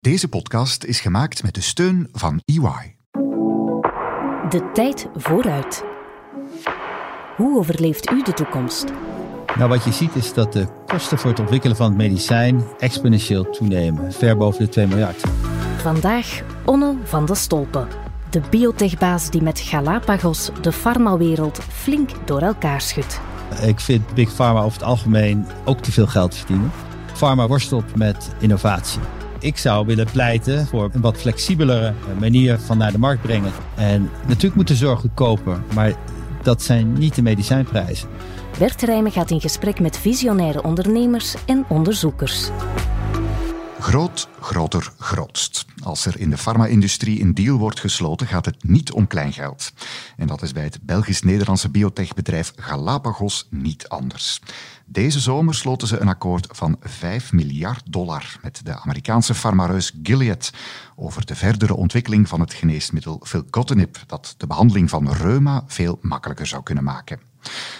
Deze podcast is gemaakt met de steun van EY. De tijd vooruit. Hoe overleeft u de toekomst? Nou, wat je ziet is dat de kosten voor het ontwikkelen van het medicijn exponentieel toenemen, ver boven de 2 miljard. Vandaag Onne van de Stolpen, de biotechbaas die met Galapagos de farmawereld flink door elkaar schudt. Ik vind Big Pharma over het algemeen ook te veel geld verdienen. Pharma worstelt met innovatie. Ik zou willen pleiten voor een wat flexibelere manier van naar de markt brengen. En natuurlijk moet de zorg goedkoper, maar dat zijn niet de medicijnprijzen. Bert Rijmen gaat in gesprek met visionaire ondernemers en onderzoekers. Groot, groter, grootst. Als er in de farma-industrie een deal wordt gesloten, gaat het niet om kleingeld. En dat is bij het Belgisch-Nederlandse biotechbedrijf Galapagos niet anders. Deze zomer sloten ze een akkoord van 5 miljard dollar met de Amerikaanse farmareus Gilead over de verdere ontwikkeling van het geneesmiddel filgotinib, dat de behandeling van reuma veel makkelijker zou kunnen maken.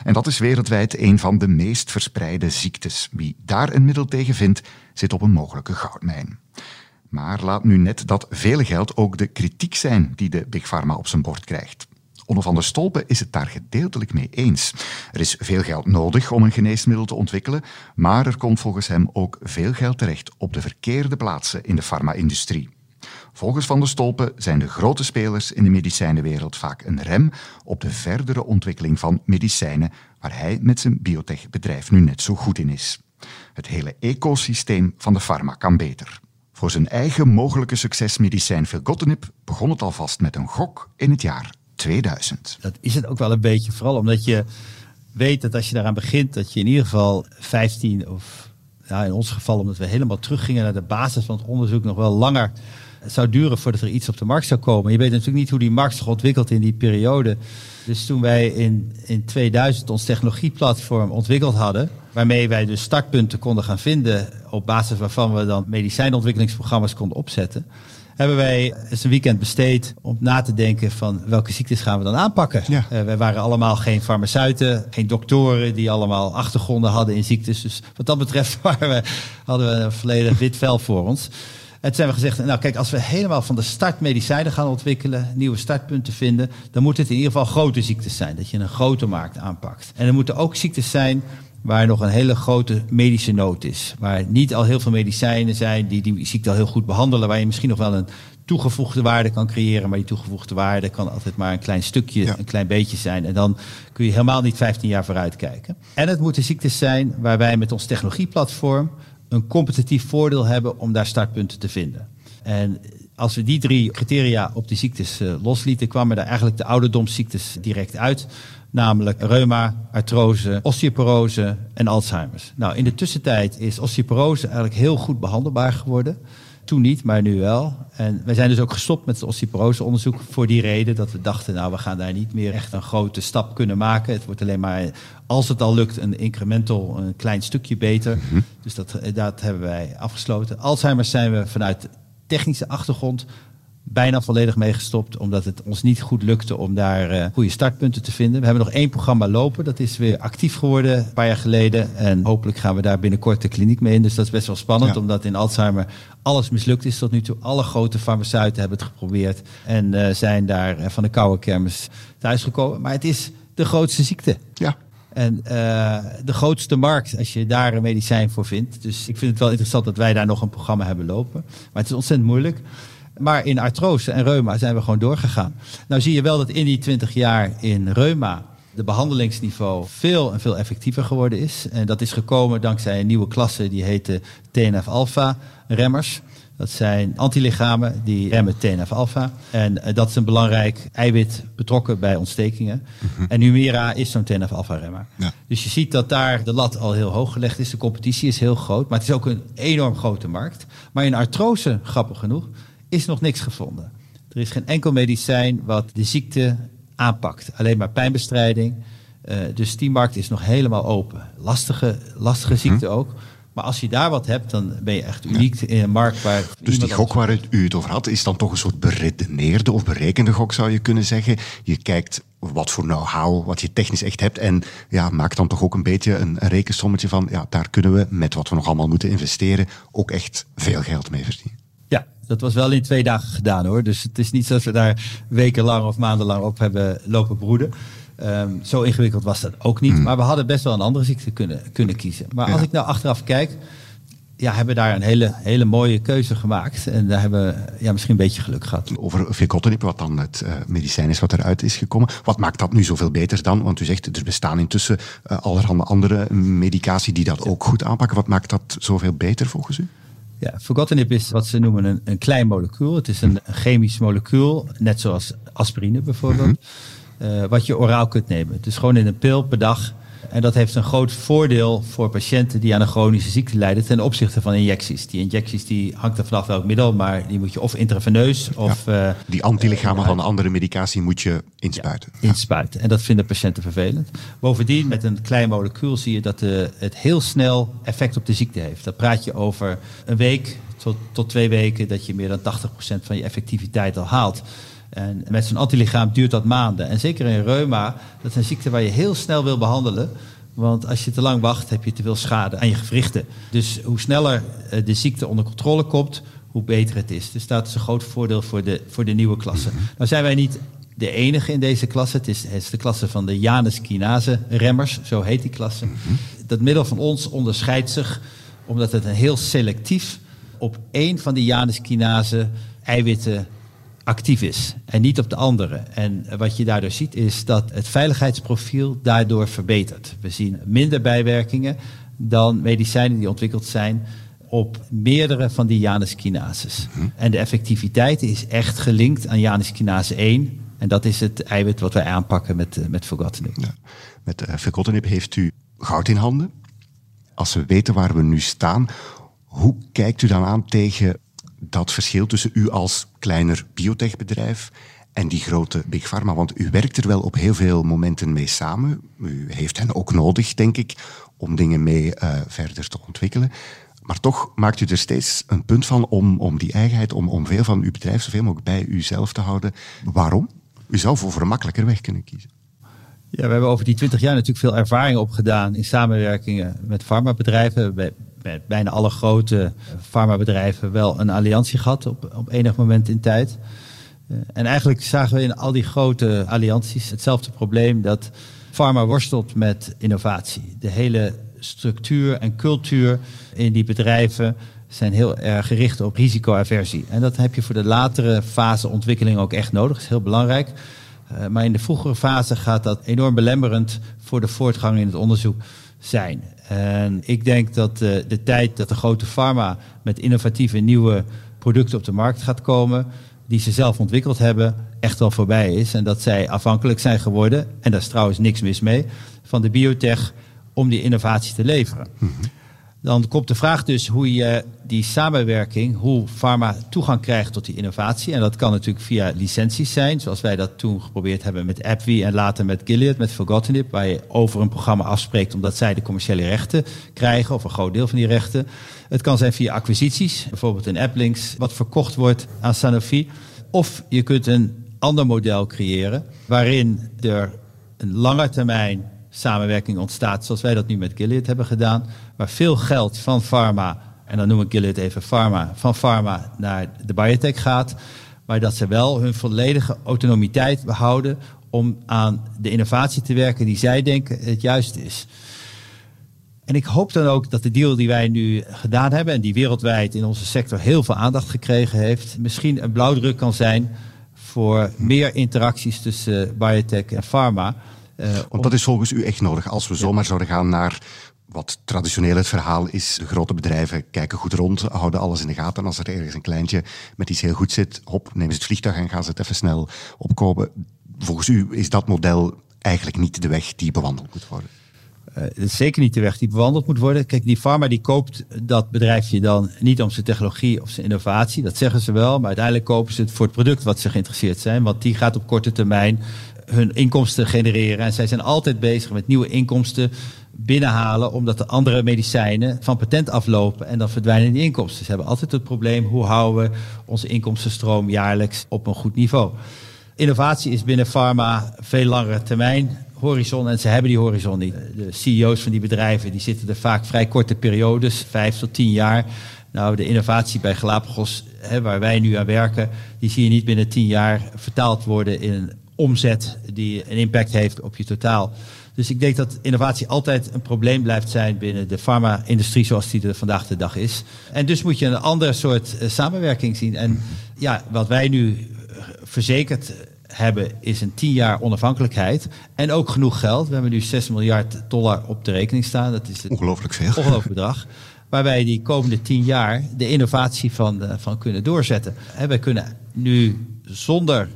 En dat is wereldwijd een van de meest verspreide ziektes. Wie daar een middel tegen vindt, zit op een mogelijke goudmijn. Maar laat nu net dat vele geld ook de kritiek zijn die de Big Pharma op zijn bord krijgt. Onno van der Stolpen is het daar gedeeltelijk mee eens. Er is veel geld nodig om een geneesmiddel te ontwikkelen, maar er komt volgens hem ook veel geld terecht op de verkeerde plaatsen in de farma-industrie. Volgens Van der Stolpen zijn de grote spelers in de medicijnenwereld vaak een rem op de verdere ontwikkeling van medicijnen, waar hij met zijn biotechbedrijf nu net zo goed in is. Het hele ecosysteem van de farma kan beter. Voor zijn eigen mogelijke succesmedicijn filgotinib begon het alvast met een gok in het jaar 2000. Dat is het ook wel een beetje, vooral omdat je weet dat als je daaraan begint, dat je in ieder geval 15 of ja, in ons geval, omdat we helemaal teruggingen naar de basis van het onderzoek, nog wel langer zou duren voordat er iets op de markt zou komen. Je weet natuurlijk niet hoe die markt zich ontwikkelt in die periode. Dus toen wij in, in 2000 ons technologieplatform ontwikkeld hadden, waarmee wij dus startpunten konden gaan vinden op basis waarvan we dan medicijnontwikkelingsprogramma's konden opzetten, hebben wij eens een weekend besteed om na te denken van welke ziektes gaan we dan aanpakken. Ja. Uh, wij waren allemaal geen farmaceuten, geen doktoren die allemaal achtergronden hadden in ziektes. Dus wat dat betreft waren we, hadden we een volledig wit vel voor ons. En toen hebben we gezegd, nou kijk, als we helemaal van de start medicijnen gaan ontwikkelen, nieuwe startpunten vinden, dan moet het in ieder geval grote ziektes zijn. Dat je een grote markt aanpakt. En er moeten ook ziektes zijn waar nog een hele grote medische nood is. Waar niet al heel veel medicijnen zijn die die ziekte al heel goed behandelen. Waar je misschien nog wel een toegevoegde waarde kan creëren. Maar die toegevoegde waarde kan altijd maar een klein stukje, een klein beetje zijn. En dan kun je helemaal niet 15 jaar vooruit kijken. En het moeten ziektes zijn waar wij met ons technologieplatform een competitief voordeel hebben om daar startpunten te vinden. En als we die drie criteria op de ziektes uh, loslieten, kwamen er eigenlijk de ouderdomsziektes direct uit. Namelijk reuma, artrose, osteoporose en Alzheimer's. Nou, in de tussentijd is osteoporose eigenlijk heel goed behandelbaar geworden. Toen niet, maar nu wel. En wij zijn dus ook gestopt met het osteoporoseonderzoek voor die reden dat we dachten, nou, we gaan daar niet meer echt een grote stap kunnen maken. Het wordt alleen maar, als het al lukt, een incremental, een klein stukje beter. Mhm. Dus dat, dat hebben wij afgesloten. Alzheimer's zijn we vanuit technische achtergrond bijna volledig meegestopt, omdat het ons niet goed lukte om daar uh, goede startpunten te vinden. We hebben nog één programma lopen, dat is weer actief geworden een paar jaar geleden. En hopelijk gaan we daar binnenkort de kliniek mee in. Dus dat is best wel spannend, omdat in Alzheimer alles mislukt is tot nu toe. Alle grote farmaceuten hebben het geprobeerd en uh, zijn daar uh, van de koude kermis thuisgekomen. Maar het is de grootste ziekte. Ja. En uh, de grootste markt, als je daar een medicijn voor vindt. Dus ik vind het wel interessant dat wij daar nog een programma hebben lopen. Maar het is ontzettend moeilijk. Maar in artrose en reuma zijn we gewoon doorgegaan. Nou zie je wel dat in die 20 jaar in reuma de behandelingsniveau veel en veel effectiever geworden is. En dat is gekomen dankzij een nieuwe klasse die heette TNF-alpha remmers. Dat zijn antilichamen die remmen TNF-alpha. En uh, dat is een belangrijk eiwit betrokken bij ontstekingen. Mm-hmm. En Humira is zo'n TNF-alpha-remmer. Ja. Dus je ziet dat daar de lat al heel hoog gelegd is. De competitie is heel groot, maar het is ook een enorm grote markt. Maar in artrose, grappig genoeg, is nog niks gevonden. Er is geen enkel medicijn wat de ziekte aanpakt. Alleen maar pijnbestrijding. Uh, dus die markt is nog helemaal open. Lastige, lastige mm-hmm. ziekte ook. Maar als je daar wat hebt, dan ben je echt uniek ja. in een markt waar. Dus die gok waar u het over had, is dan toch een soort beredeneerde of berekende gok, zou je kunnen zeggen. Je kijkt wat voor know-how, wat je technisch echt hebt. En ja, maak dan toch ook een beetje een, een rekensommetje van, ja, daar kunnen we met wat we nog allemaal moeten investeren ook echt veel geld mee verdienen. Dat was wel in twee dagen gedaan hoor. Dus het is niet zo dat we daar wekenlang of maandenlang op hebben lopen broeden. Ehm, zo ingewikkeld was dat ook niet. Hmm. Maar we hadden best wel een andere ziekte kunnen, kunnen kiezen. Maar als ik nou achteraf kijk, ja, hebben daar een hele, hele mooie keuze gemaakt. En daar hebben we ja, misschien een beetje geluk gehad. Over filgotinib, wat dan het uh, medicijn is wat eruit is gekomen. Wat maakt dat nu zoveel beter dan? Want u zegt, er bestaan intussen uh, allerhande andere medicatie die dat ook goed aanpakken. Wat maakt dat zoveel beter volgens u? Ja, filgotinib is wat ze noemen een, een klein molecuul. Het is een, chemisch molecuul, net zoals aspirine bijvoorbeeld. uh, wat je oraal kunt nemen. Het is gewoon in een pil per dag en dat heeft een groot voordeel voor patiënten die aan een chronische ziekte lijden ten opzichte van injecties. Die injecties die hangt er vanaf welk middel, maar die moet je of intraveneus of... Ja, die antilichamen uh, van andere medicatie moet je inspuiten. Ja, inspuiten. En dat vinden patiënten vervelend. Bovendien, met een klein molecuul zie je dat de, het heel snel effect op de ziekte heeft. Dat praat je over een week tot, tot twee weken dat je meer dan 80% van je effectiviteit al haalt. En met zo'n antilichaam duurt dat maanden. En zeker in reuma, dat is een ziekte waar je heel snel wil behandelen. Want als je te lang wacht, heb je te veel schade aan je gewrichten. Dus hoe sneller eh, de ziekte onder controle komt, hoe beter het is. Dus dat is een groot voordeel voor de, voor de nieuwe klasse. Mhm. Nou zijn wij niet de enige in deze klasse. Het is, het is de klasse van de Janus kinase remmers, zo heet die klasse. Mhm. Dat middel van ons onderscheidt zich omdat het een heel selectief op één van die Janus kinase eiwitten actief is en niet op de andere. En wat je daardoor ziet is dat het veiligheidsprofiel daardoor verbetert. We zien minder bijwerkingen dan medicijnen die ontwikkeld zijn op meerdere van die Janus kinases. Mhm. En de effectiviteit is echt gelinkt aan Janus kinase 1. En dat is het eiwit wat wij aanpakken met, uh, met filgotinib. Ja. Met uh, heeft u goud in handen. Als we weten waar we nu staan, hoe kijkt u dan aan tegen dat verschil tussen u als kleiner biotechbedrijf en die grote Big Pharma? Want u werkt er wel op heel veel momenten mee samen. U heeft hen ook nodig, denk ik, om dingen mee uh, verder te ontwikkelen. Maar toch maakt u er steeds een punt van om, om die eigenheid, om, om veel van uw bedrijf zoveel mogelijk bij uzelf te houden. Waarom? U zou voor een makkelijker weg kunnen kiezen. Ja, we hebben over die twintig jaar natuurlijk veel ervaring opgedaan in samenwerkingen met farmabedrijven met bijna alle grote farmabedrijven wel een alliantie gehad op, op enig moment in tijd. Uh, en eigenlijk zagen we in al die grote allianties hetzelfde probleem dat pharma worstelt met innovatie. De hele structuur en cultuur in die bedrijven zijn heel erg gericht op risicoaversie. En dat heb je voor de latere fase ontwikkeling ook echt nodig. Dat is heel belangrijk. Uh, maar in de vroegere fase gaat dat enorm belemmerend voor de voortgang in het onderzoek zijn. En ik denk dat uh, de tijd dat de grote pharma met innovatieve nieuwe producten op de markt gaat komen, die ze zelf ontwikkeld hebben, echt wel voorbij is. En dat zij afhankelijk zijn geworden, en daar is trouwens niks mis mee, van de biotech om die innovatie te leveren. -hmm. Dan komt de vraag dus hoe je die samenwerking, hoe pharma toegang krijgt tot die innovatie. En dat kan natuurlijk via licenties zijn, zoals wij dat toen geprobeerd hebben met AbbVie en later met Gilead, met Filgotinib, waar je over een programma afspreekt omdat zij de commerciële rechten krijgen, of een groot deel van die rechten. Het kan zijn via acquisities, bijvoorbeeld een Applinks, wat verkocht wordt aan Sanofi. Of je kunt een ander model creëren, waarin er een lange termijn samenwerking ontstaat, zoals wij dat nu met Gilead hebben gedaan, waar veel geld van pharma, en dan noem ik Gilead even pharma, van pharma naar de biotech gaat, maar dat ze wel hun volledige autonomiteit behouden om aan de innovatie te werken die zij denken het juist is. En ik hoop dan ook dat de deal die wij nu gedaan hebben en die wereldwijd in onze sector heel veel aandacht gekregen heeft, misschien een blauwdruk kan zijn voor meer interacties tussen biotech en pharma. Uh, Want dat is volgens u echt nodig. Als we zomaar zouden gaan naar wat traditioneel het verhaal is, de grote bedrijven kijken goed rond, houden alles in de gaten. En als er ergens een kleintje met iets heel goed zit, hop, nemen ze het vliegtuig en gaan ze het even snel opkopen. Volgens u is dat model eigenlijk niet de weg die bewandeld moet worden? Uh, is zeker niet de weg die bewandeld moet worden. Kijk, die pharma die koopt dat bedrijfje dan niet om zijn technologie of zijn innovatie. Dat zeggen ze wel. Maar uiteindelijk kopen ze het voor het product wat ze geïnteresseerd zijn. Want die gaat op korte termijn hun inkomsten genereren. En zij zijn altijd bezig met nieuwe inkomsten binnenhalen, omdat de andere medicijnen van patent aflopen en dan verdwijnen die inkomsten. Ze hebben altijd het probleem, hoe houden we onze inkomstenstroom jaarlijks op een goed niveau? Innovatie is binnen pharma veel langere termijn horizon en ze hebben die horizon niet. De CEO's van die bedrijven die zitten er vaak vrij korte periodes, vijf tot tien jaar. Nou, de innovatie bij Galapagos, hè, waar wij nu aan werken, die zie je niet binnen tien jaar vertaald worden in omzet die een impact heeft op je totaal. Dus ik denk dat innovatie altijd een probleem blijft zijn binnen de farma-industrie zoals die er vandaag de dag is. En dus moet je een ander soort uh, samenwerking zien. En ja, wat wij nu verzekerd hebben is een tien jaar onafhankelijkheid en ook genoeg geld. We hebben nu 6 miljard dollar op de rekening staan. Dat is een ongelooflijk veel. Ongelooflijk bedrag. Waar wij die komende tien jaar de innovatie van, uh, van kunnen doorzetten. En wij kunnen nu zonder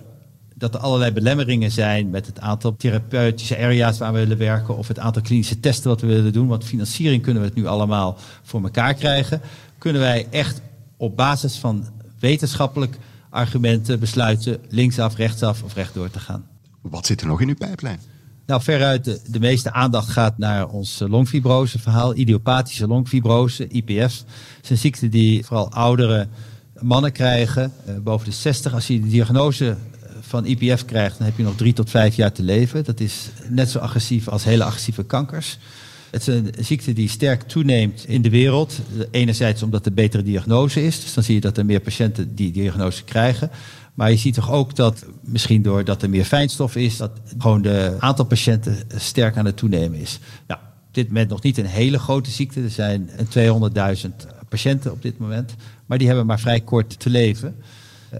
dat er allerlei belemmeringen zijn met het aantal therapeutische area's waar we willen werken of het aantal klinische testen wat we willen doen. Want financiering kunnen we het nu allemaal voor elkaar krijgen. Kunnen wij echt op basis van wetenschappelijk argumenten besluiten linksaf, rechtsaf of rechtdoor te gaan. Wat zit er nog in uw pijplijn? Nou, veruit de, de meeste aandacht gaat naar ons longfibrose verhaal. Idiopathische longfibrose, IPF. is een ziekte die vooral oudere mannen krijgen, uh, boven de 60. Als je de diagnose van IPF krijgt, dan heb je nog drie tot vijf jaar te leven. Dat is net zo agressief als hele agressieve kankers. Het is een ziekte die sterk toeneemt in de wereld. Enerzijds omdat er betere diagnose is. Dus dan zie je dat er meer patiënten die diagnose krijgen. Maar je ziet toch ook dat, misschien doordat er meer fijnstof is, dat gewoon de aantal patiënten sterk aan het toenemen is. Nou, op dit moment nog niet een hele grote ziekte. Er zijn 200.000 patiënten op dit moment. Maar die hebben maar vrij kort te leven.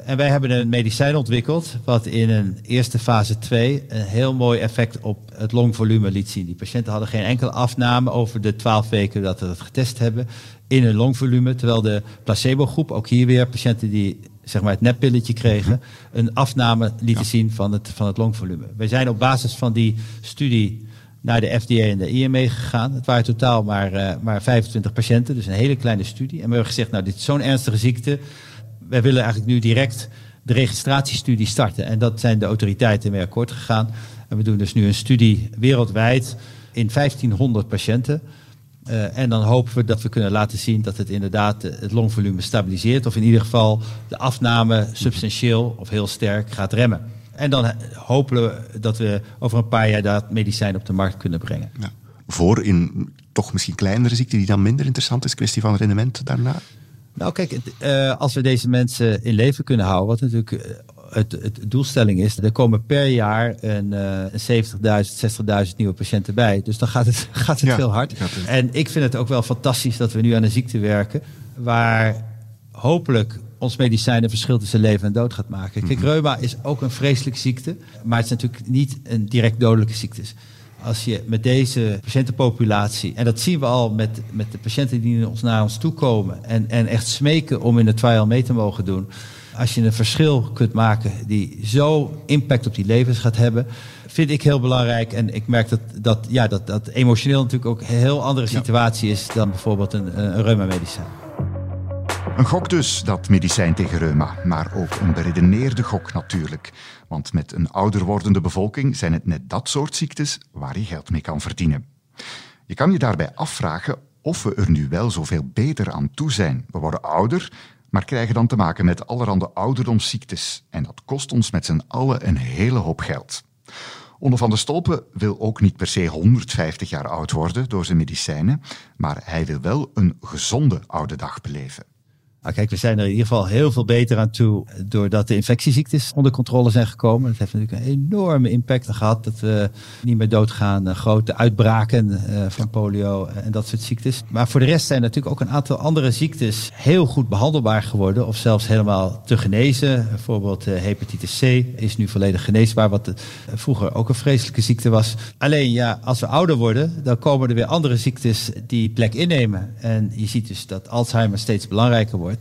En wij hebben een medicijn ontwikkeld wat in een eerste fase 2 een heel mooi effect op het longvolume liet zien. Die patiënten hadden geen enkele afname over de 12 weken dat we het getest hebben in hun longvolume. Terwijl de placebo-groep, ook hier weer patiënten die zeg maar het neppilletje kregen, een afname lieten zien van het, van het longvolume. Wij zijn op basis van die studie naar de FDA en de IME gegaan. Het waren totaal maar, uh, maar 25 patiënten, dus een hele kleine studie. En we hebben gezegd, nou dit is zo'n ernstige ziekte wij willen eigenlijk nu direct de registratiestudie starten. En dat zijn de autoriteiten mee akkoord gegaan. En we doen dus nu een studie wereldwijd in 1500 patiënten. Uh, en dan hopen we dat we kunnen laten zien dat het inderdaad het longvolume stabiliseert. Of in ieder geval de afname substantieel of heel sterk gaat remmen. En dan hopen we dat we over een paar jaar dat medicijn op de markt kunnen brengen. Ja. Voor in toch misschien kleinere ziekte die dan minder interessant is, kwestie van rendement daarna? Nou, kijk, uh, als we deze mensen in leven kunnen houden, wat natuurlijk uh, het, het, doelstelling is, er komen per jaar een, uh, 70.000, 60.000 nieuwe patiënten bij. Dus dan gaat het, gaat het ja, heel hard. Het. En ik vind het ook wel fantastisch dat we nu aan een ziekte werken waar hopelijk ons medicijn een verschil tussen leven en dood gaat maken. Kijk, mhm. reuma is ook een vreselijke ziekte, maar het is natuurlijk niet een direct dodelijke ziekte als je met deze patiëntenpopulatie, en dat zien we al met, met de patiënten die ons naar ons toe komen en, en echt smeken om in de trial mee te mogen doen. Als je een verschil kunt maken die zo impact op die levens gaat hebben, vind ik heel belangrijk. En ik merk dat dat, ja, dat, dat emotioneel natuurlijk ook een heel andere situatie is dan bijvoorbeeld een, een reuma-medicijn. Een gok dus, dat medicijn tegen reuma. Maar ook een beredeneerde gok natuurlijk. Want met een ouder wordende bevolking zijn het net dat soort ziektes waar je geld mee kan verdienen. Je kan je daarbij afvragen of we er nu wel zoveel beter aan toe zijn. We worden ouder, maar krijgen dan te maken met allerhande ouderdomsziektes. En dat kost ons met z'n allen een hele hoop geld. Onder van der Stolpen wil ook niet per se 150 jaar oud worden door zijn medicijnen, maar hij wil wel een gezonde oude dag beleven. Nou, kijk, we zijn er in ieder geval heel veel beter aan toe doordat de infectieziektes onder controle zijn gekomen. Dat heeft natuurlijk een enorme impact gehad dat we niet meer doodgaan. Uh, grote uitbraken uh, van polio en dat soort ziektes. Maar voor de rest zijn natuurlijk ook een aantal andere ziektes heel goed behandelbaar geworden of zelfs helemaal te genezen. Bijvoorbeeld hepatitis C is nu volledig geneesbaar, wat vroeger ook een vreselijke ziekte was. Alleen ja, als we ouder worden, dan komen er weer andere ziektes die plek innemen. En je ziet dus dat Alzheimer steeds belangrijker wordt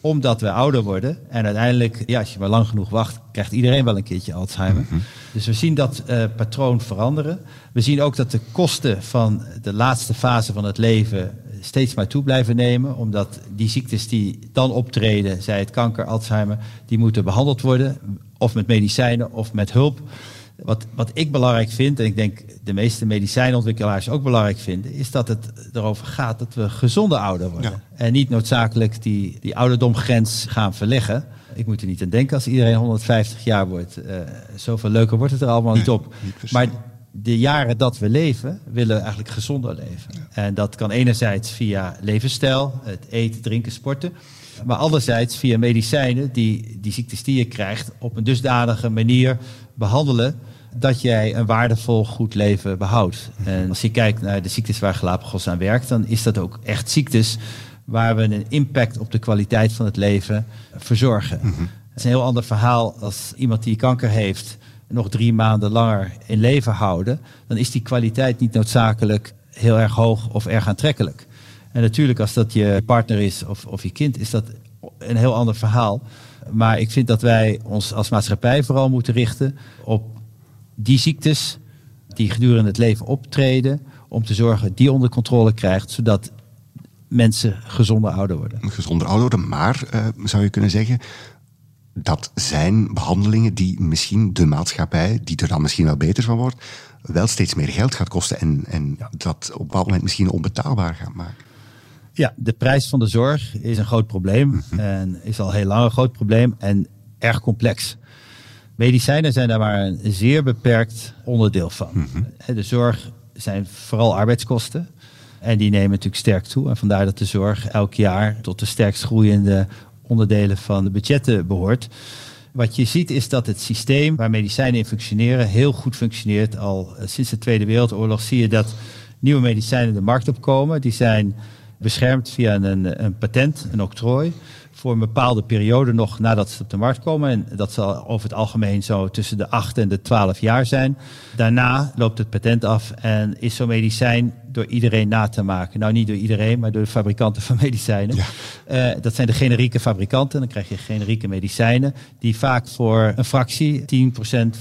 omdat we ouder worden. En uiteindelijk, ja, als je maar lang genoeg wacht, krijgt iedereen wel een keertje Alzheimer. Mhm. Dus we zien dat uh, patroon veranderen. We zien ook dat de kosten van de laatste fase van het leven steeds maar toe blijven nemen. Omdat die ziektes die dan optreden, zij het kanker, Alzheimer, die moeten behandeld worden. Of met medicijnen of met hulp. Wat, wat ik belangrijk vind, en ik denk de meeste medicijnontwikkelaars ook belangrijk vinden, is dat het erover gaat dat we gezonde ouder worden. En niet noodzakelijk die, die ouderdomgrens gaan verleggen. Ik moet er niet aan denken als iedereen 150 jaar wordt. Uh, zoveel leuker wordt het er allemaal niet op. maar de jaren dat we leven, willen we eigenlijk gezonder leven. En dat kan enerzijds via levensstijl, het eten, drinken, sporten. Maar anderzijds via medicijnen die die ziektes die je krijgt op een dusdanige manier behandelen dat jij een waardevol goed leven behoudt. En als je kijkt naar de ziektes waar Galapagos aan werkt, dan is dat ook echt ziektes waar we een impact op de kwaliteit van het leven verzorgen. Mhm. Het is een heel ander verhaal als iemand die kanker heeft nog drie maanden langer in leven houden, dan is die kwaliteit niet noodzakelijk heel erg hoog of erg aantrekkelijk. En natuurlijk, als dat je partner is of, of je kind, is dat een heel ander verhaal. Maar ik vind dat wij ons als maatschappij vooral moeten richten op die ziektes die gedurende het leven optreden, om te zorgen dat die onder controle krijgt, zodat mensen gezonder ouder worden. Gezonder ouder worden, maar uh, zou je kunnen zeggen, dat zijn behandelingen die misschien de maatschappij, die er dan misschien wel beter van wordt, wel steeds meer geld gaat kosten en, en dat op een bepaald moment misschien onbetaalbaar gaat maken. Ja, de prijs van de zorg is een groot probleem mhm. en is al heel lang een groot probleem en erg complex. Medicijnen zijn daar maar een zeer beperkt onderdeel van. Mhm. De zorg zijn vooral arbeidskosten. En die nemen natuurlijk sterk toe. En vandaar dat de zorg elk jaar tot de sterkst groeiende onderdelen van de budgetten behoort. Wat je ziet is dat het systeem waar medicijnen in functioneren heel goed functioneert. Al eh, sinds de Tweede Wereldoorlog zie je dat nieuwe medicijnen de markt opkomen. Die zijn beschermd via een, een patent, een octrooi voor een bepaalde periode nog nadat ze op de markt komen. En dat zal over het algemeen zo tussen de 8 en de 12 jaar zijn. Daarna loopt het patent af en is zo'n medicijn door iedereen na te maken. Nou, niet door iedereen, maar door de fabrikanten van medicijnen. Ja. Uh, dat zijn de generieke fabrikanten. Dan krijg je generieke medicijnen die vaak voor een fractie, 10%, 15%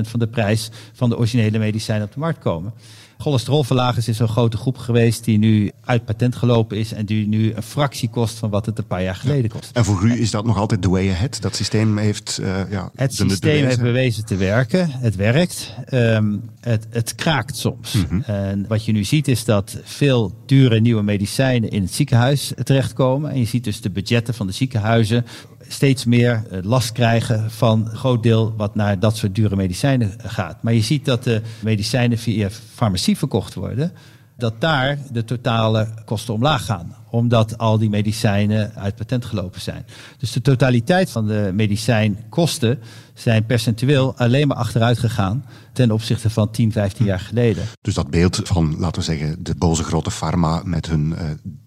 van de prijs van de originele medicijnen op de markt komen. Cholesterolverlagers is een grote groep geweest die nu uit patent gelopen is en die nu een fractie kost van wat het een paar jaar geleden kost. En voor u is dat nog altijd the way ahead? Dat systeem heeft. Uh, ja, het systeem heeft bewezen te werken. Het werkt. Um, het, het kraakt soms. Mhm. En wat je nu ziet is dat veel dure nieuwe medicijnen in het ziekenhuis terechtkomen. En je ziet dus de budgetten van de ziekenhuizen steeds meer eh, last krijgen van een groot deel wat naar dat soort dure medicijnen gaat. Maar je ziet dat de medicijnen via farmacie verkocht worden, dat daar de totale kosten omlaag gaan. Omdat al die medicijnen uit patent gelopen zijn. Dus de totaliteit van de medicijnkosten zijn percentueel alleen maar achteruit gegaan ten opzichte van 10, 15 jaar geleden. Dus dat beeld van, laten we zeggen, de boze grote pharma met hun uh,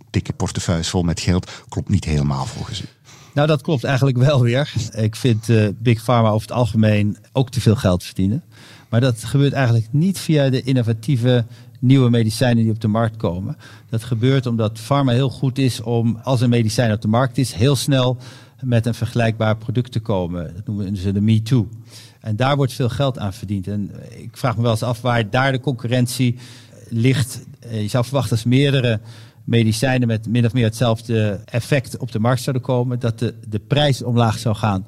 dikke portefeuilles vol met geld klopt niet helemaal volgens u. Nou, dat klopt eigenlijk wel weer. Ik vind uh, Big Pharma over het algemeen ook te veel geld verdienen. Maar dat gebeurt eigenlijk niet via de innovatieve nieuwe medicijnen die op de markt komen. Dat gebeurt omdat pharma heel goed is om, als een medicijn op de markt is, heel snel met een vergelijkbaar product te komen. Dat noemen ze de Me Too. En daar wordt veel geld aan verdiend. En ik vraag me wel eens af waar daar de concurrentie ligt. Je zou verwachten als meerdere medicijnen met min of meer hetzelfde effect op de markt zouden komen, dat de, de prijs omlaag zou gaan.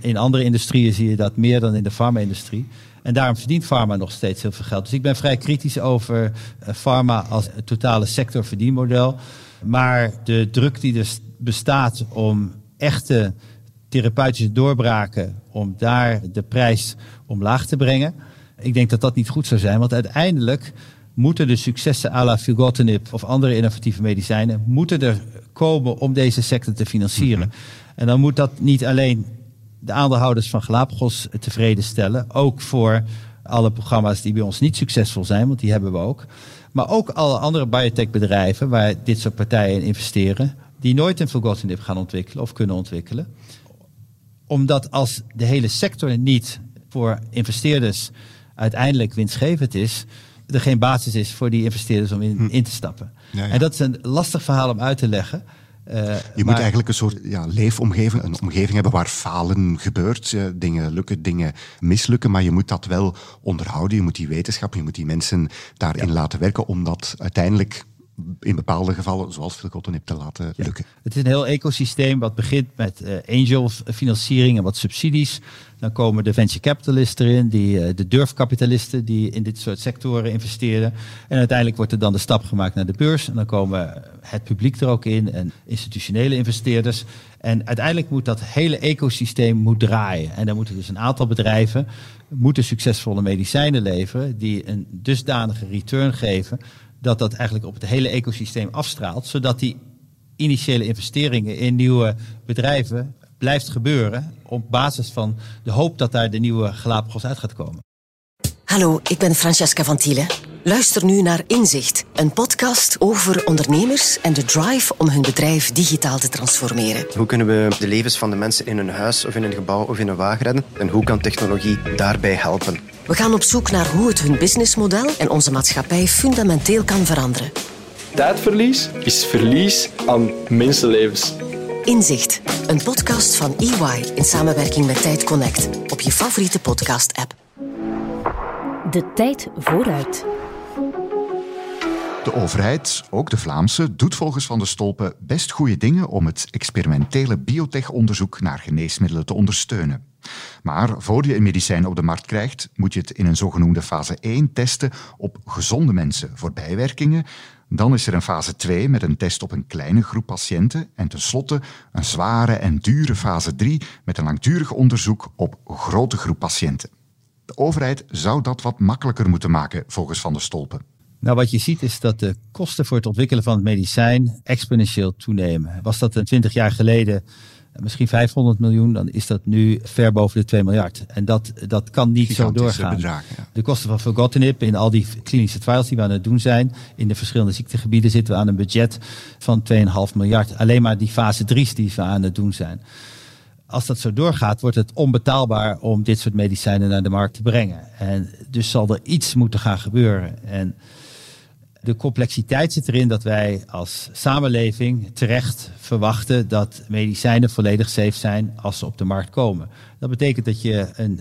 In andere industrieën zie je dat meer dan in de farma-industrie. En daarom verdient pharma nog steeds heel veel geld. Dus ik ben vrij kritisch over pharma als totale sectorverdienmodel. Maar de druk die er bestaat om echte therapeutische doorbraken, om daar de prijs omlaag te brengen. Ik denk dat dat niet goed zou zijn, want uiteindelijk moeten de successen à la filgotinib of andere innovatieve medicijnen, moeten er komen om deze sector te financieren. Mhm. En dan moet dat niet alleen de aandeelhouders van Galapagos tevreden stellen, ook voor alle programma's die bij ons niet succesvol zijn, want die hebben we ook. Maar ook alle andere biotechbedrijven waar dit soort partijen in investeren, die nooit een filgotinib gaan ontwikkelen of kunnen ontwikkelen. Omdat als de hele sector niet voor investeerders uiteindelijk winstgevend is, er geen basis is voor die investeerders om in, hm. in te stappen. En dat is een lastig verhaal om uit te leggen. Uh, je moet eigenlijk een soort ja, leefomgeving, een omgeving hebben waar falen gebeurt. dingen lukken, dingen mislukken, maar je moet dat wel onderhouden. Je moet die wetenschap, je moet die mensen daarin laten werken om dat uiteindelijk in bepaalde gevallen, zoals filgotinib, te laten lukken. Het is een heel ecosysteem wat begint met uh, angel financiering en wat subsidies. Dan komen de venture capitalisten erin, die, uh, de durfkapitalisten die in dit soort sectoren investeren. En uiteindelijk wordt er dan de stap gemaakt naar de beurs. En dan komen het publiek er ook in en institutionele investeerders. En uiteindelijk moet dat hele ecosysteem moet draaien. En dan moeten dus een aantal bedrijven moeten succesvolle medicijnen leveren die een dusdanige return geven dat dat eigenlijk op het hele ecosysteem afstraalt, zodat die initiële investeringen in nieuwe bedrijven blijft gebeuren op basis van de hoop dat daar de nieuwe Galapagos uit gaat komen. Hallo, ik ben Francesca van Tielen. Luister nu naar Inzicht, een podcast over ondernemers en de drive om hun bedrijf digitaal te transformeren. Hoe kunnen we de levens van de mensen in een huis of in een gebouw of in een wagen redden? En hoe kan technologie daarbij helpen? We gaan op zoek naar hoe het hun businessmodel en onze maatschappij fundamenteel kan veranderen. Tijdverlies is verlies aan mensenlevens. Inzicht, een podcast van EY in samenwerking met Tijd Connect op je favoriete podcast-app. De tijd vooruit. De overheid, ook de Vlaamse, doet volgens Van de Stolpen best goede dingen om het experimentele biotech-onderzoek naar geneesmiddelen te ondersteunen. Maar voor je een medicijn op de markt krijgt, moet je het in een zogenoemde fase 1 testen op gezonde mensen voor bijwerkingen. Dan is er een fase 2 met een test op een kleine groep patiënten. En tenslotte een zware en dure fase 3 met een langdurig onderzoek op grote groep patiënten. De overheid zou dat wat makkelijker moeten maken, volgens Van der Stolpen. Nou, wat je ziet is dat de kosten voor het ontwikkelen van het medicijn exponentieel toenemen. Was dat een 20 jaar geleden misschien 500 miljoen, dan is dat nu ver boven de 2 miljard. En dat, dat kan niet zo doorgaan. Bedragen, De kosten van filgotinib in al die klinische trials die we aan het doen zijn, in de verschillende ziektegebieden zitten we aan een budget van 2,5 miljard. Alleen maar die fase 3's die we aan het doen zijn. Als dat zo doorgaat, wordt het onbetaalbaar om dit soort medicijnen naar de markt te brengen. En dus zal er iets moeten gaan gebeuren. En de complexiteit zit erin dat wij als samenleving terecht verwachten dat medicijnen volledig safe zijn als ze op de markt komen. Dat betekent dat je een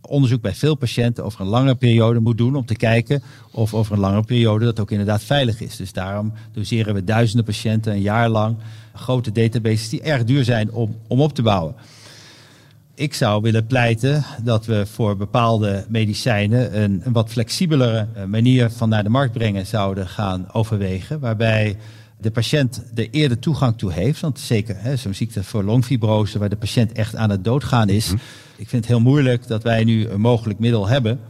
onderzoek bij veel patiënten over een lange periode moet doen om te kijken of over een lange periode dat ook inderdaad veilig is. Dus daarom doseren we duizenden patiënten een jaar lang grote databases die erg duur zijn om, om op te bouwen ik zou willen pleiten dat we voor bepaalde medicijnen een, een, wat flexibelere eh, manier van naar de markt brengen zouden gaan overwegen. Waarbij de patiënt er eerder toegang toe heeft. Want zeker zo'n ziekte voor longfibrose, waar de patiënt echt aan het doodgaan is. Mhm. Ik vind het heel moeilijk dat wij nu een mogelijk middel hebben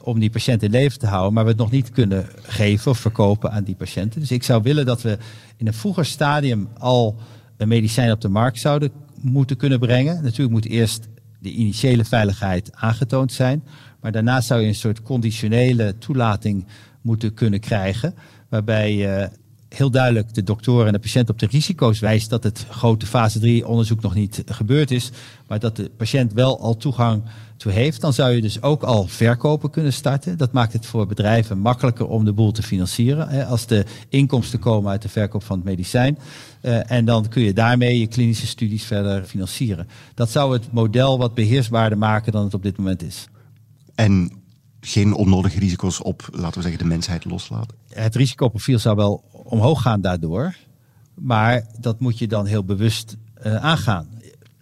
om die patiënt in leven te houden, maar we het nog niet kunnen geven of verkopen aan die patiënten. Dus ik zou willen dat we in een vroeger stadium al een medicijn op de markt zouden moeten kunnen brengen. Natuurlijk moet eerst de initiële veiligheid aangetoond zijn. Maar daarna zou je een soort conditionele toelating moeten kunnen krijgen. Waarbij je heel duidelijk de dokter en de patiënt op de risico's wijst dat het grote fase 3 onderzoek nog niet gebeurd is. Maar dat de patiënt wel al toegang toe heeft. Dan zou je dus ook al verkopen kunnen starten. Dat maakt het voor bedrijven makkelijker om de boel te financieren. Als de inkomsten komen uit de verkoop van het medicijn. Eh, en dan kun je daarmee je klinische studies verder financieren. Dat zou het model wat beheersbaarder maken dan het op dit moment is. En geen onnodige risico's op, laten we zeggen, de mensheid loslaten? Het risicoprofiel zou wel omhoog gaan daardoor. Maar dat moet je dan heel bewust uh, aangaan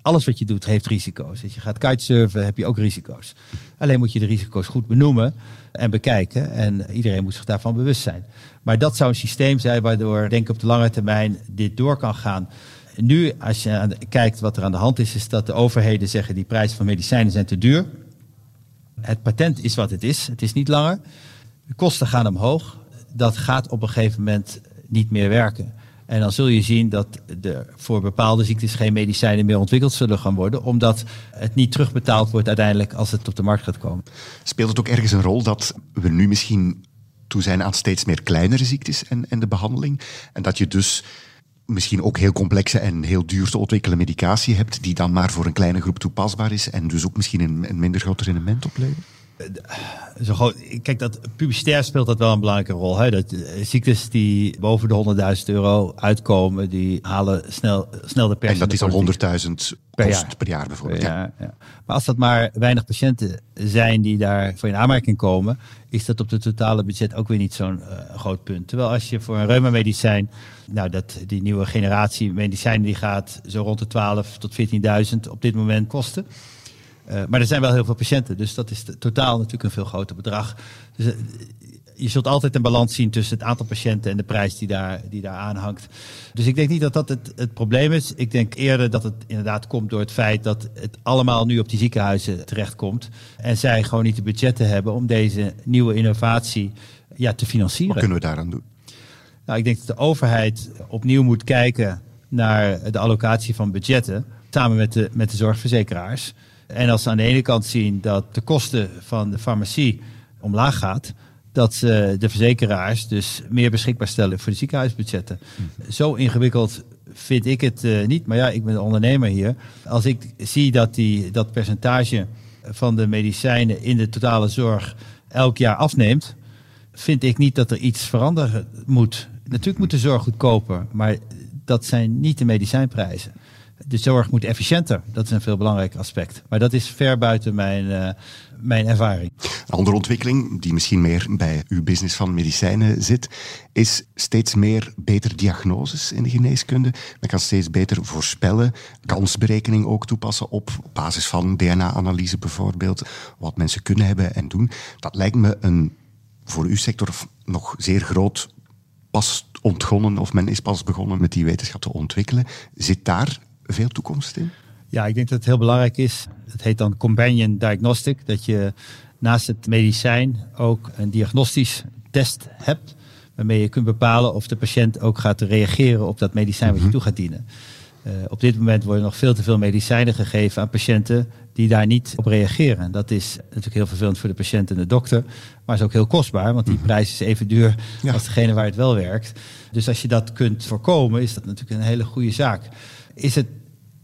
alles wat je doet heeft risico's. Als je gaat kitesurfen heb je ook risico's. Alleen moet je de risico's goed benoemen en bekijken. En iedereen moet zich daarvan bewust zijn. Maar dat zou een systeem zijn waardoor, denk ik, op de lange termijn dit door kan gaan. Nu, als je kijkt wat er aan de hand is, is dat de overheden zeggen die prijzen van medicijnen zijn te duur. Het patent is wat het is. Het is niet langer. De kosten gaan omhoog. Dat gaat op een gegeven moment niet meer werken. En dan zul je zien dat er voor bepaalde ziektes geen medicijnen meer ontwikkeld zullen gaan worden, omdat het niet terugbetaald wordt uiteindelijk als het op de markt gaat komen. Speelt het ook ergens een rol dat we nu misschien toe zijn aan steeds meer kleinere ziektes en, en de behandeling? En dat je dus misschien ook heel complexe en heel duur te ontwikkelen medicatie hebt, die dan maar voor een kleine groep toepasbaar is en dus ook misschien een, een minder groot rendement oplevert? Zo groot, kijk, dat publicitair speelt dat wel een belangrijke rol. Hè? Dat, eh, ziektes die boven de 100.000 euro uitkomen, die halen snel, snel de pers. En dat is al 100.000 Per jaar. per jaar bijvoorbeeld. Ja. Ja, ja. Maar als dat maar weinig patiënten zijn die daar voor in aanmerking komen, is dat op het totale budget ook weer niet zo'n eh, groot punt. Terwijl als je voor een reumamedicijn, nou dat die nieuwe generatie medicijnen die gaat zo rond de 12 tot 14.000 op dit moment kosten. Eh, maar er zijn wel heel veel patiënten, dus dat is totaal natuurlijk een veel groter bedrag. Dus eh, je zult altijd een balans zien tussen het aantal patiënten en de prijs die daar, die daar aan hangt. Dus ik denk niet dat dat het, het probleem is. Ik denk eerder dat het inderdaad komt door het feit dat het allemaal nu op die ziekenhuizen terechtkomt. En zij gewoon niet de budgetten hebben om deze nieuwe innovatie ja, te financieren. Wat kunnen we daaraan doen? Nou, ik denk dat de overheid opnieuw moet kijken naar de allocatie van budgetten. Samen met de, met de zorgverzekeraars. En als ze aan de ene kant zien dat de kosten van de farmacie omlaag gaat. Dat ze de verzekeraars dus meer beschikbaar stellen voor de ziekenhuisbudgetten. Zo ingewikkeld vind ik het eh, niet. Maar ja, ik ben de ondernemer hier. Als ik zie dat die, dat percentage van de medicijnen in de totale zorg elk jaar afneemt vind ik niet dat er iets veranderen moet. Natuurlijk moet de zorg goedkoper, maar dat zijn niet de medicijnprijzen. De zorg moet efficiënter. Dat is een veel belangrijker aspect. Maar dat is ver buiten mijn, eh, mijn ervaring. Een andere ontwikkeling, die misschien meer bij uw business van medicijnen zit, is steeds meer betere diagnoses in de geneeskunde. Men kan steeds beter voorspellen, kansberekening ook toepassen op basis van DNA-analyse bijvoorbeeld, wat mensen kunnen hebben en doen. Dat lijkt me een voor uw sector nog zeer groot pas ontgonnen, of men is pas begonnen met die wetenschap te ontwikkelen. Zit daar veel toekomst in? Ja, ik denk dat het heel belangrijk is. Het heet dan companion diagnostic. Dat je naast het medicijn ook een diagnostisch test hebt. Waarmee je kunt bepalen of de patiënt ook gaat reageren op dat medicijn wat je toe gaat dienen. Eh, op dit moment worden nog veel te veel medicijnen gegeven aan patiënten die daar niet op reageren. Dat is natuurlijk heel vervelend voor de patiënt en de dokter, maar is ook heel kostbaar, want die prijs is even duur Ja. als degene waar het wel werkt. Dus als je dat kunt voorkomen, is dat natuurlijk een hele goede zaak. Is het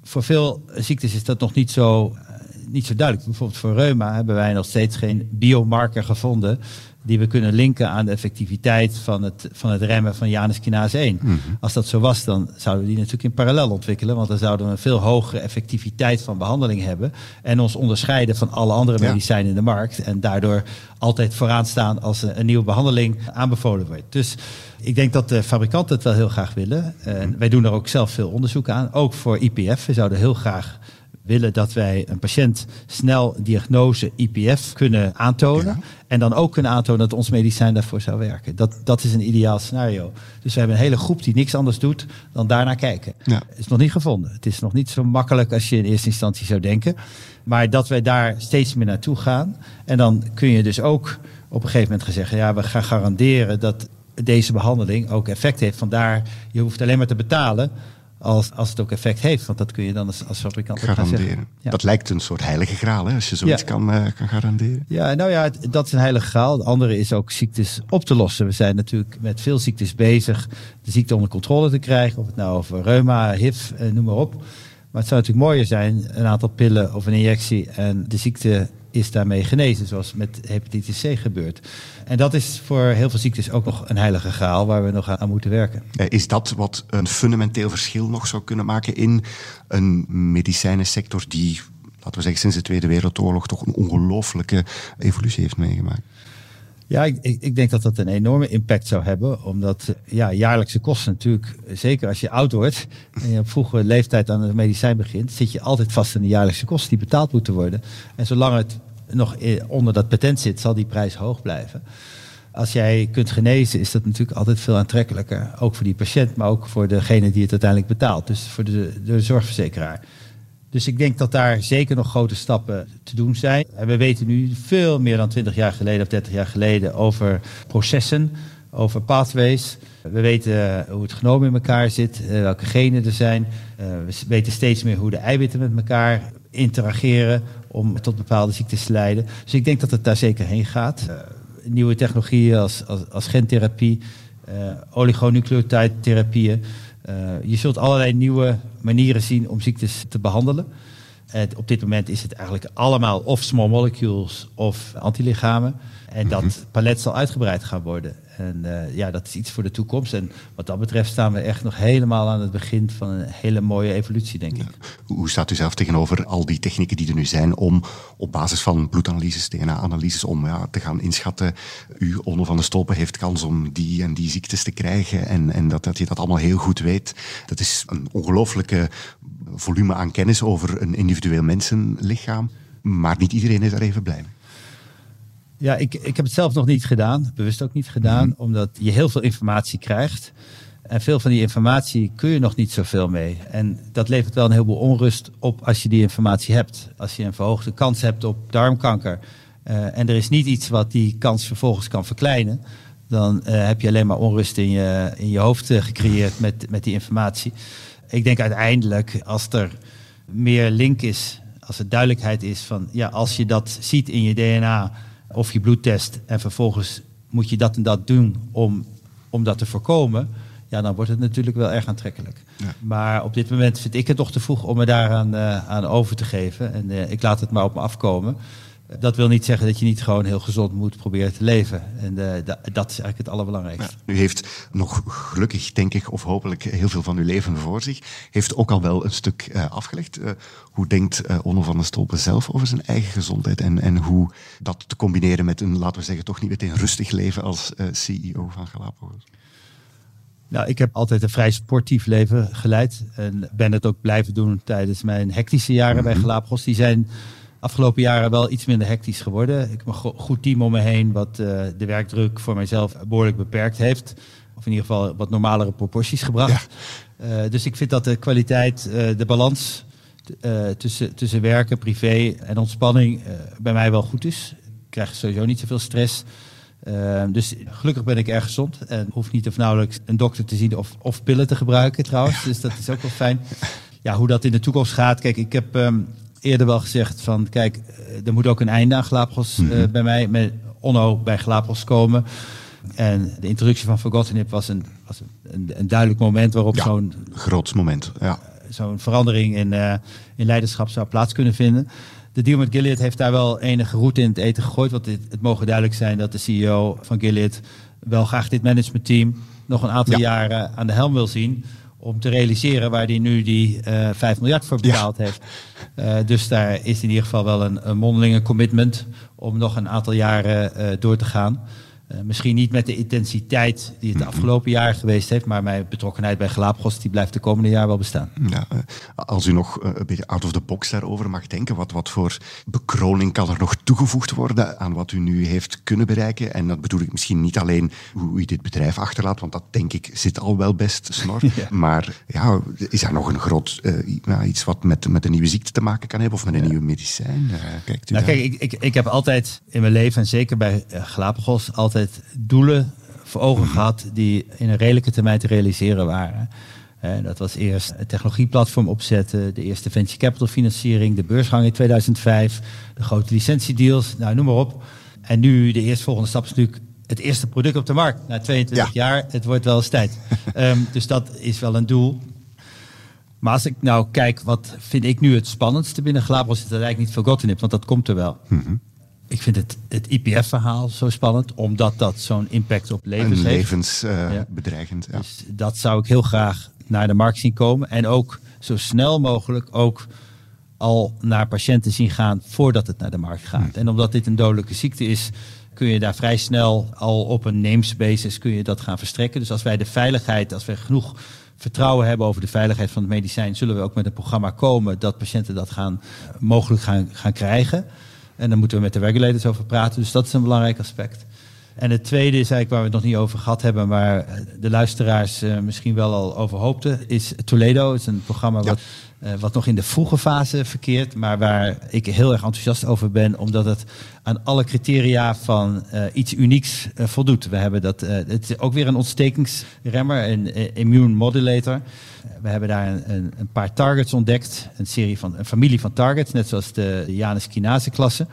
voor veel ziektes is dat nog niet zo, eh, niet zo duidelijk. Bijvoorbeeld voor reuma hebben wij nog steeds geen biomarker gevonden die we kunnen linken aan de effectiviteit van het, van het remmen van Janus kinase 1. Als dat zo was, dan zouden we die natuurlijk in parallel ontwikkelen, want dan zouden we een veel hogere effectiviteit van behandeling hebben en ons onderscheiden van alle andere Ja. medicijnen in de markt en daardoor altijd vooraan staan als een, een nieuwe behandeling aanbevolen wordt. Dus ik denk dat de fabrikanten het wel heel graag willen. En wij doen er ook zelf veel onderzoek aan, ook voor IPF. We zouden heel graag willen dat wij een patiënt snel diagnose IPF kunnen aantonen. Ja. En dan ook kunnen aantonen dat ons medicijn daarvoor zou werken. Dat, dat is een ideaal scenario. Dus we hebben een hele groep die niks anders doet dan daarnaar kijken. Ja. Het is nog niet gevonden. Het is nog niet zo makkelijk als je in eerste instantie zou denken. Maar dat wij daar steeds meer naartoe gaan. En dan kun je dus ook op een gegeven moment gaan zeggen... ja, we gaan garanderen dat deze behandeling ook effect heeft. Vandaar, je hoeft alleen maar te betalen als, als het ook effect heeft. Want dat kun je dan als, als fabrikant Garanderen. Ja. Dat lijkt een soort heilige graal, hè, als je zoiets Ja. kan, eh, kan garanderen. Ja, nou ja, het- dat is een heilige graal. Het andere is ook ziektes op te lossen. We zijn natuurlijk met veel ziektes bezig de ziekte onder controle te krijgen. Of het nou over reuma, HIV, eh, noem maar op. Maar het zou natuurlijk mooier zijn, een aantal pillen of een injectie en de ziekte is daarmee genezen, zoals met hepatitis C gebeurt. En dat is voor heel veel ziektes ook nog een heilige graal waar we nog aan, aan moeten werken. Eh, Is dat wat een fundamenteel verschil nog zou kunnen maken in een medicijnensector die, laten we zeggen, sinds de Tweede Wereldoorlog toch een ongelooflijke evolutie heeft meegemaakt? Ja, ik, ik, denk dat dat een enorme impact zou hebben. Omdat ja, jaarlijkse kosten natuurlijk, zeker als je oud wordt en je op vroege leeftijd aan het medicijn begint, zit je altijd vast aan de jaarlijkse kosten die betaald moeten worden. En zolang het nog eh, onder dat patent zit, zal die prijs hoog blijven. Als jij kunt genezen, is dat natuurlijk altijd veel aantrekkelijker. Ook voor die patiënt, maar ook voor degene die het uiteindelijk betaalt. Dus voor de, de zorgverzekeraar. Dus ik denk dat daar zeker nog grote stappen te doen zijn. En we weten nu veel meer dan 20 jaar geleden of 30 jaar geleden over processen, over pathways. We weten hoe het genoom in elkaar zit, eh, welke genen er zijn. Eh, We weten steeds meer hoe de eiwitten met elkaar interageren om tot bepaalde ziektes te leiden. Dus ik denk dat het daar zeker heen gaat. Eh, Nieuwe technologieën als, als, als gentherapie, eh oligonucleotide-therapieën. Eh, je zult allerlei nieuwe manieren zien om ziektes te behandelen. Het, op dit moment is het eigenlijk allemaal of small molecules of antilichamen. En dat mhm. palet zal uitgebreid gaan worden. En uh, ja, dat is iets voor de toekomst. En wat dat betreft staan we echt nog helemaal aan het begin van een hele mooie evolutie, denk ik. Hoe staat u zelf tegenover al die technieken die er nu zijn om op basis van bloedanalyses, DNA-analyses, om ja, te gaan inschatten, u, Onno van de Stolpen, heeft kans om die en die ziektes te krijgen en, en dat, dat je dat allemaal heel goed weet. Dat is een ongelooflijke volume aan kennis over een individueel mensenlichaam. Maar niet iedereen is daar even blij mee. Ja, ik, ik heb het zelf nog niet gedaan, bewust ook niet gedaan, mhm. omdat je heel veel informatie krijgt. En veel van die informatie kun je nog niet zoveel mee. En dat levert wel een heleboel onrust op als je die informatie hebt. Als je een verhoogde kans hebt op darmkanker. Uh, en er is niet iets wat die kans vervolgens kan verkleinen. Dan uh, heb je alleen maar onrust in je, in je hoofd uh, gecreëerd met, met die informatie. Ik denk uiteindelijk, als er meer link is, als er duidelijkheid is van ja, als je dat ziet in je DNA of je bloedtest en vervolgens moet je dat en dat doen om, om dat te voorkomen, ja, dan wordt het natuurlijk wel erg aantrekkelijk. Maar op dit moment vind ik het toch te vroeg om me daaraan uh, aan over te geven. En uh, ik laat het maar op me afkomen. Dat wil niet zeggen dat je niet gewoon heel gezond moet proberen te leven. En uh, dat is eigenlijk het allerbelangrijkste. Ja, u heeft nog gelukkig, denk ik, of hopelijk heel veel van uw leven voor zich. Heeft ook al wel een stuk uh, afgelegd. Uh, hoe denkt Onno van der Stolpen zelf over zijn eigen gezondheid? En, en hoe dat te combineren met een, laten we zeggen, toch niet meteen rustig leven als CEO van Galapagos? Nou, ik heb altijd een vrij sportief leven geleid. En ben het ook blijven doen tijdens mijn hectische jaren bij mhm. Galapagos. Die zijn afgelopen jaren wel iets minder hectisch geworden. Ik heb een goed team om me heen, wat uh, de werkdruk voor mijzelf behoorlijk beperkt heeft. Of in ieder geval wat normalere proporties gebracht. Ja. Uh, dus ik vind dat de kwaliteit, uh, de balans tussen, tussen werken, privé en ontspanning bij mij wel goed is. Ik krijg sowieso niet zoveel stress. dus gelukkig ben ik erg gezond en hoef niet of nauwelijks een dokter te zien of, of pillen te gebruiken trouwens. Dus dat is ook wel fijn. Ja, hoe dat in de toekomst gaat. Kijk, ik heb um, eerder wel gezegd van kijk, eh, er moet ook een einde aan Galapagos mm bij mij, met Onno bij Galapagos komen. En de introductie van Forgotten was een, was een, een duidelijk moment waarop zo'n... groot moment, ja. Zo'n verandering in, uh, in leiderschap zou plaats kunnen vinden. De deal met Gilead heeft daar wel enige route in het eten gegooid. Want het, het mogen duidelijk zijn dat de CEO van Gilead wel graag dit managementteam nog een aantal jaren aan de helm wil zien om te realiseren waar hij nu die uh, eh, 5 miljard voor betaald heeft. Uh, dus daar is in ieder geval wel een, een mondelinge commitment om nog een aantal jaren uh, door te gaan. Uh, misschien niet met de intensiteit die het de mhm. afgelopen jaar geweest heeft, maar mijn betrokkenheid bij Galapagos die blijft de komende jaar wel bestaan. Ja, uh, als u nog uh, een beetje out of the box daarover mag denken, wat, wat voor bekroning kan er nog toegevoegd worden aan wat u nu heeft kunnen bereiken? En dat bedoel ik misschien niet alleen hoe u dit bedrijf achterlaat, want dat denk ik zit al wel best snor. ja. Maar ja, is er nog een groot iets wat met, met een nieuwe ziekte te maken kan hebben of met een ja. nieuw medicijn? kijkt u nou, kijk, ik, ik, ik heb altijd in mijn leven, en zeker bij Galapagos, altijd altijd doelen voor ogen gehad die in een redelijke termijn te realiseren waren. dat was eerst het technologieplatform opzetten, de eerste venture capital financiering, de beursgang in 2005, de grote licentiedeals, nou noem maar op. En nu de eerstvolgende stap is natuurlijk het eerste product op de markt na 22 jaar. Het wordt wel eens tijd. um, dus dat is wel een doel. Maar als ik nou kijk, wat vind ik nu het spannendste binnen Galapagos, is dat eigenlijk niet Forgotten hebt, want dat komt er wel. Mm ik vind het, het IPF-verhaal zo spannend, omdat dat zo'n impact op levens heeft. Levensbedreigend, uh, ja. Dus dat zou ik heel graag naar de markt zien komen. En ook zo snel mogelijk ook al naar patiënten zien gaan voordat het naar de markt gaat. Hmm. En omdat dit een dodelijke ziekte is, kun je daar vrij snel al op een namesbasis kun je dat gaan verstrekken. Dus als wij de veiligheid, als wij genoeg vertrouwen hebben over de veiligheid van het medicijn, zullen we ook met een programma komen dat patiënten dat gaan, mogelijk gaan, gaan krijgen. En dan moeten we met de regulators over praten. Dus dat is een belangrijk aspect. En het tweede is eigenlijk waar we het nog niet over gehad hebben, maar de luisteraars uh, misschien wel al over hoopten, is Toledo. Het is een programma wat, wat nog in de vroege fase verkeert, maar waar ik heel erg enthousiast over ben, omdat het aan alle criteria van uh, iets unieks voldoet. We hebben dat, het is ook weer een ontstekingsremmer, een immune modulator. We hebben daar een, een, paar targets ontdekt, een, serie van, een familie van targets, net zoals de Janus kinase klasse.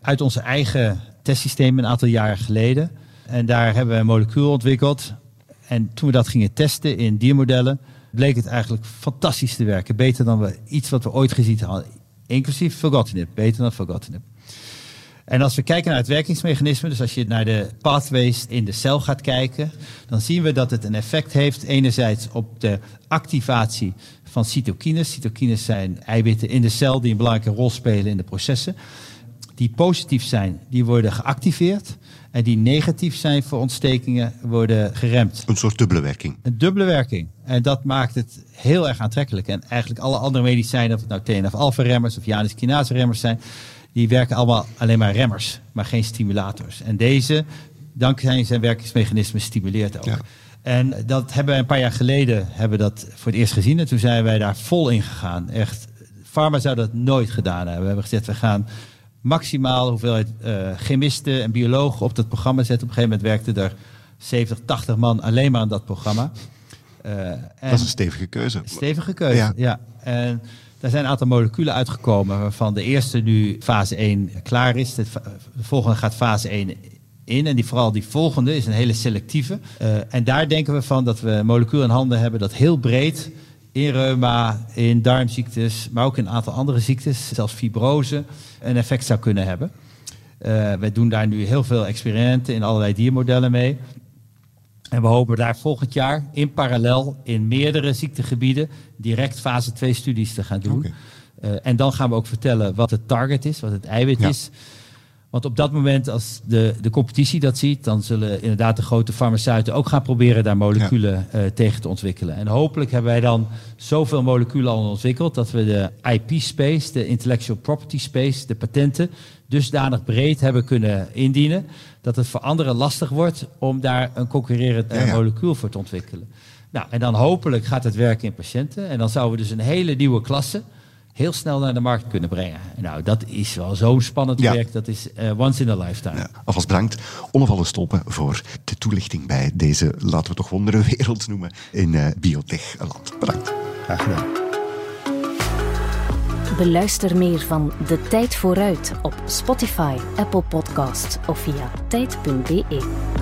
Uit onze eigen testsysteem een aantal jaren geleden. En daar hebben we een molecuul ontwikkeld. En toen we dat gingen testen in diermodellen, bleek het eigenlijk fantastisch te werken. Beter dan we iets wat we ooit gezien hadden inclusief filgotinib, beter dan filgotinib. En als we kijken naar het werkingsmechanisme, dus als je naar de pathways in de cel gaat kijken, dan zien we dat het een effect heeft enerzijds op de activatie van cytokines. Cytokines zijn eiwitten in de cel die een belangrijke rol spelen in de processen. Die positief zijn, die worden geactiveerd. En die negatief zijn voor ontstekingen worden geremd. Een soort dubbele werking. Een dubbele werking. En dat maakt het heel erg aantrekkelijk. En eigenlijk alle andere medicijnen, of het nou TNF-alpha-remmers of Janus kinase-remmers zijn, die werken allemaal alleen maar remmers, maar geen stimulators. En deze, dankzij zijn werkingsmechanisme, stimuleert ook. En dat hebben wij een paar jaar geleden hebben dat voor het eerst gezien. En toen zijn wij daar vol in gegaan. Echt, pharma zou dat nooit gedaan hebben. We hebben gezegd, we gaan maximaal hoeveelheid uh, chemisten en biologen op dat programma zetten. Op een gegeven moment werkte er 70, 80 man alleen maar aan dat programma. En dat is een stevige keuze. Stevige keuze, ja. ja. En daar zijn een aantal moleculen uitgekomen waarvan de eerste nu fase 1 klaar is. De volgende gaat fase 1 in. En die, vooral die volgende is een hele selectieve. Uh, en daar denken we van dat we een molecuul in handen hebben dat heel breed in reuma, in darmziektes, maar ook in een aantal andere ziektes, zelfs fibrose, een effect zou kunnen hebben. Uh, we doen daar nu heel veel experimenten in allerlei diermodellen mee. En we hopen daar volgend jaar in parallel in meerdere ziektegebieden direct fase 2 studies te gaan doen. Okay. Uh, en dan gaan we ook vertellen wat het target is, wat het eiwit ja. is. Want op dat moment, als de, de competitie dat ziet, dan zullen inderdaad de grote farmaceuten ook gaan proberen daar moleculen ja. uh, tegen te ontwikkelen. En hopelijk hebben wij dan zoveel moleculen al ontwikkeld dat we de IP-space, de intellectual property space, de patenten, dusdanig breed hebben kunnen indienen dat het voor anderen lastig wordt om daar een concurrerend ja, ja. molecuul voor te ontwikkelen. Nou, en dan hopelijk gaat het werken in patiënten. En dan zouden we dus een hele nieuwe klasse heel snel naar de markt kunnen brengen. Nou, dat is wel zo'n spannend ja. werk. Dat is uh, once in a lifetime. Ja. Alvast bedankt, Onnevallen Stolpen, voor de toelichting bij deze, laten we toch wondere wereld noemen, in uh, biotech-land. Bedankt. Graag gedaan. Beluister meer van De Tijd Vooruit op Spotify, Apple Podcast of via tijd.be.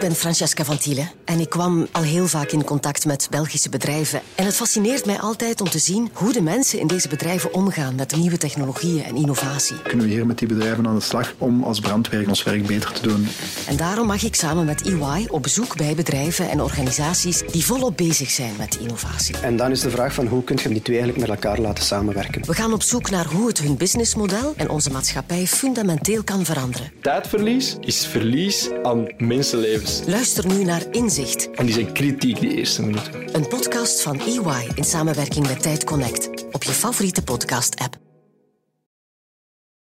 ik ben Francesca van Thiele en ik kwam al heel vaak in contact met Belgische bedrijven. En het fascineert mij altijd om te zien hoe de mensen in deze bedrijven omgaan met nieuwe technologieën en innovatie. Kunnen we hier met die bedrijven aan de slag om als brandwerk ons werk beter te doen? En daarom mag ik samen met EY op bezoek bij bedrijven en organisaties die volop bezig zijn met innovatie. En dan is de vraag van hoe kun je die twee eigenlijk met elkaar laten samenwerken? We gaan op zoek naar hoe het hun businessmodel en onze maatschappij fundamenteel kan veranderen. Tijdverlies is verlies aan mensenlevens. Luister nu naar Inzicht. En die zijn kritiek die eerste minuten. Een podcast van EY in samenwerking met Tijd Connect. Op je favoriete podcast-app.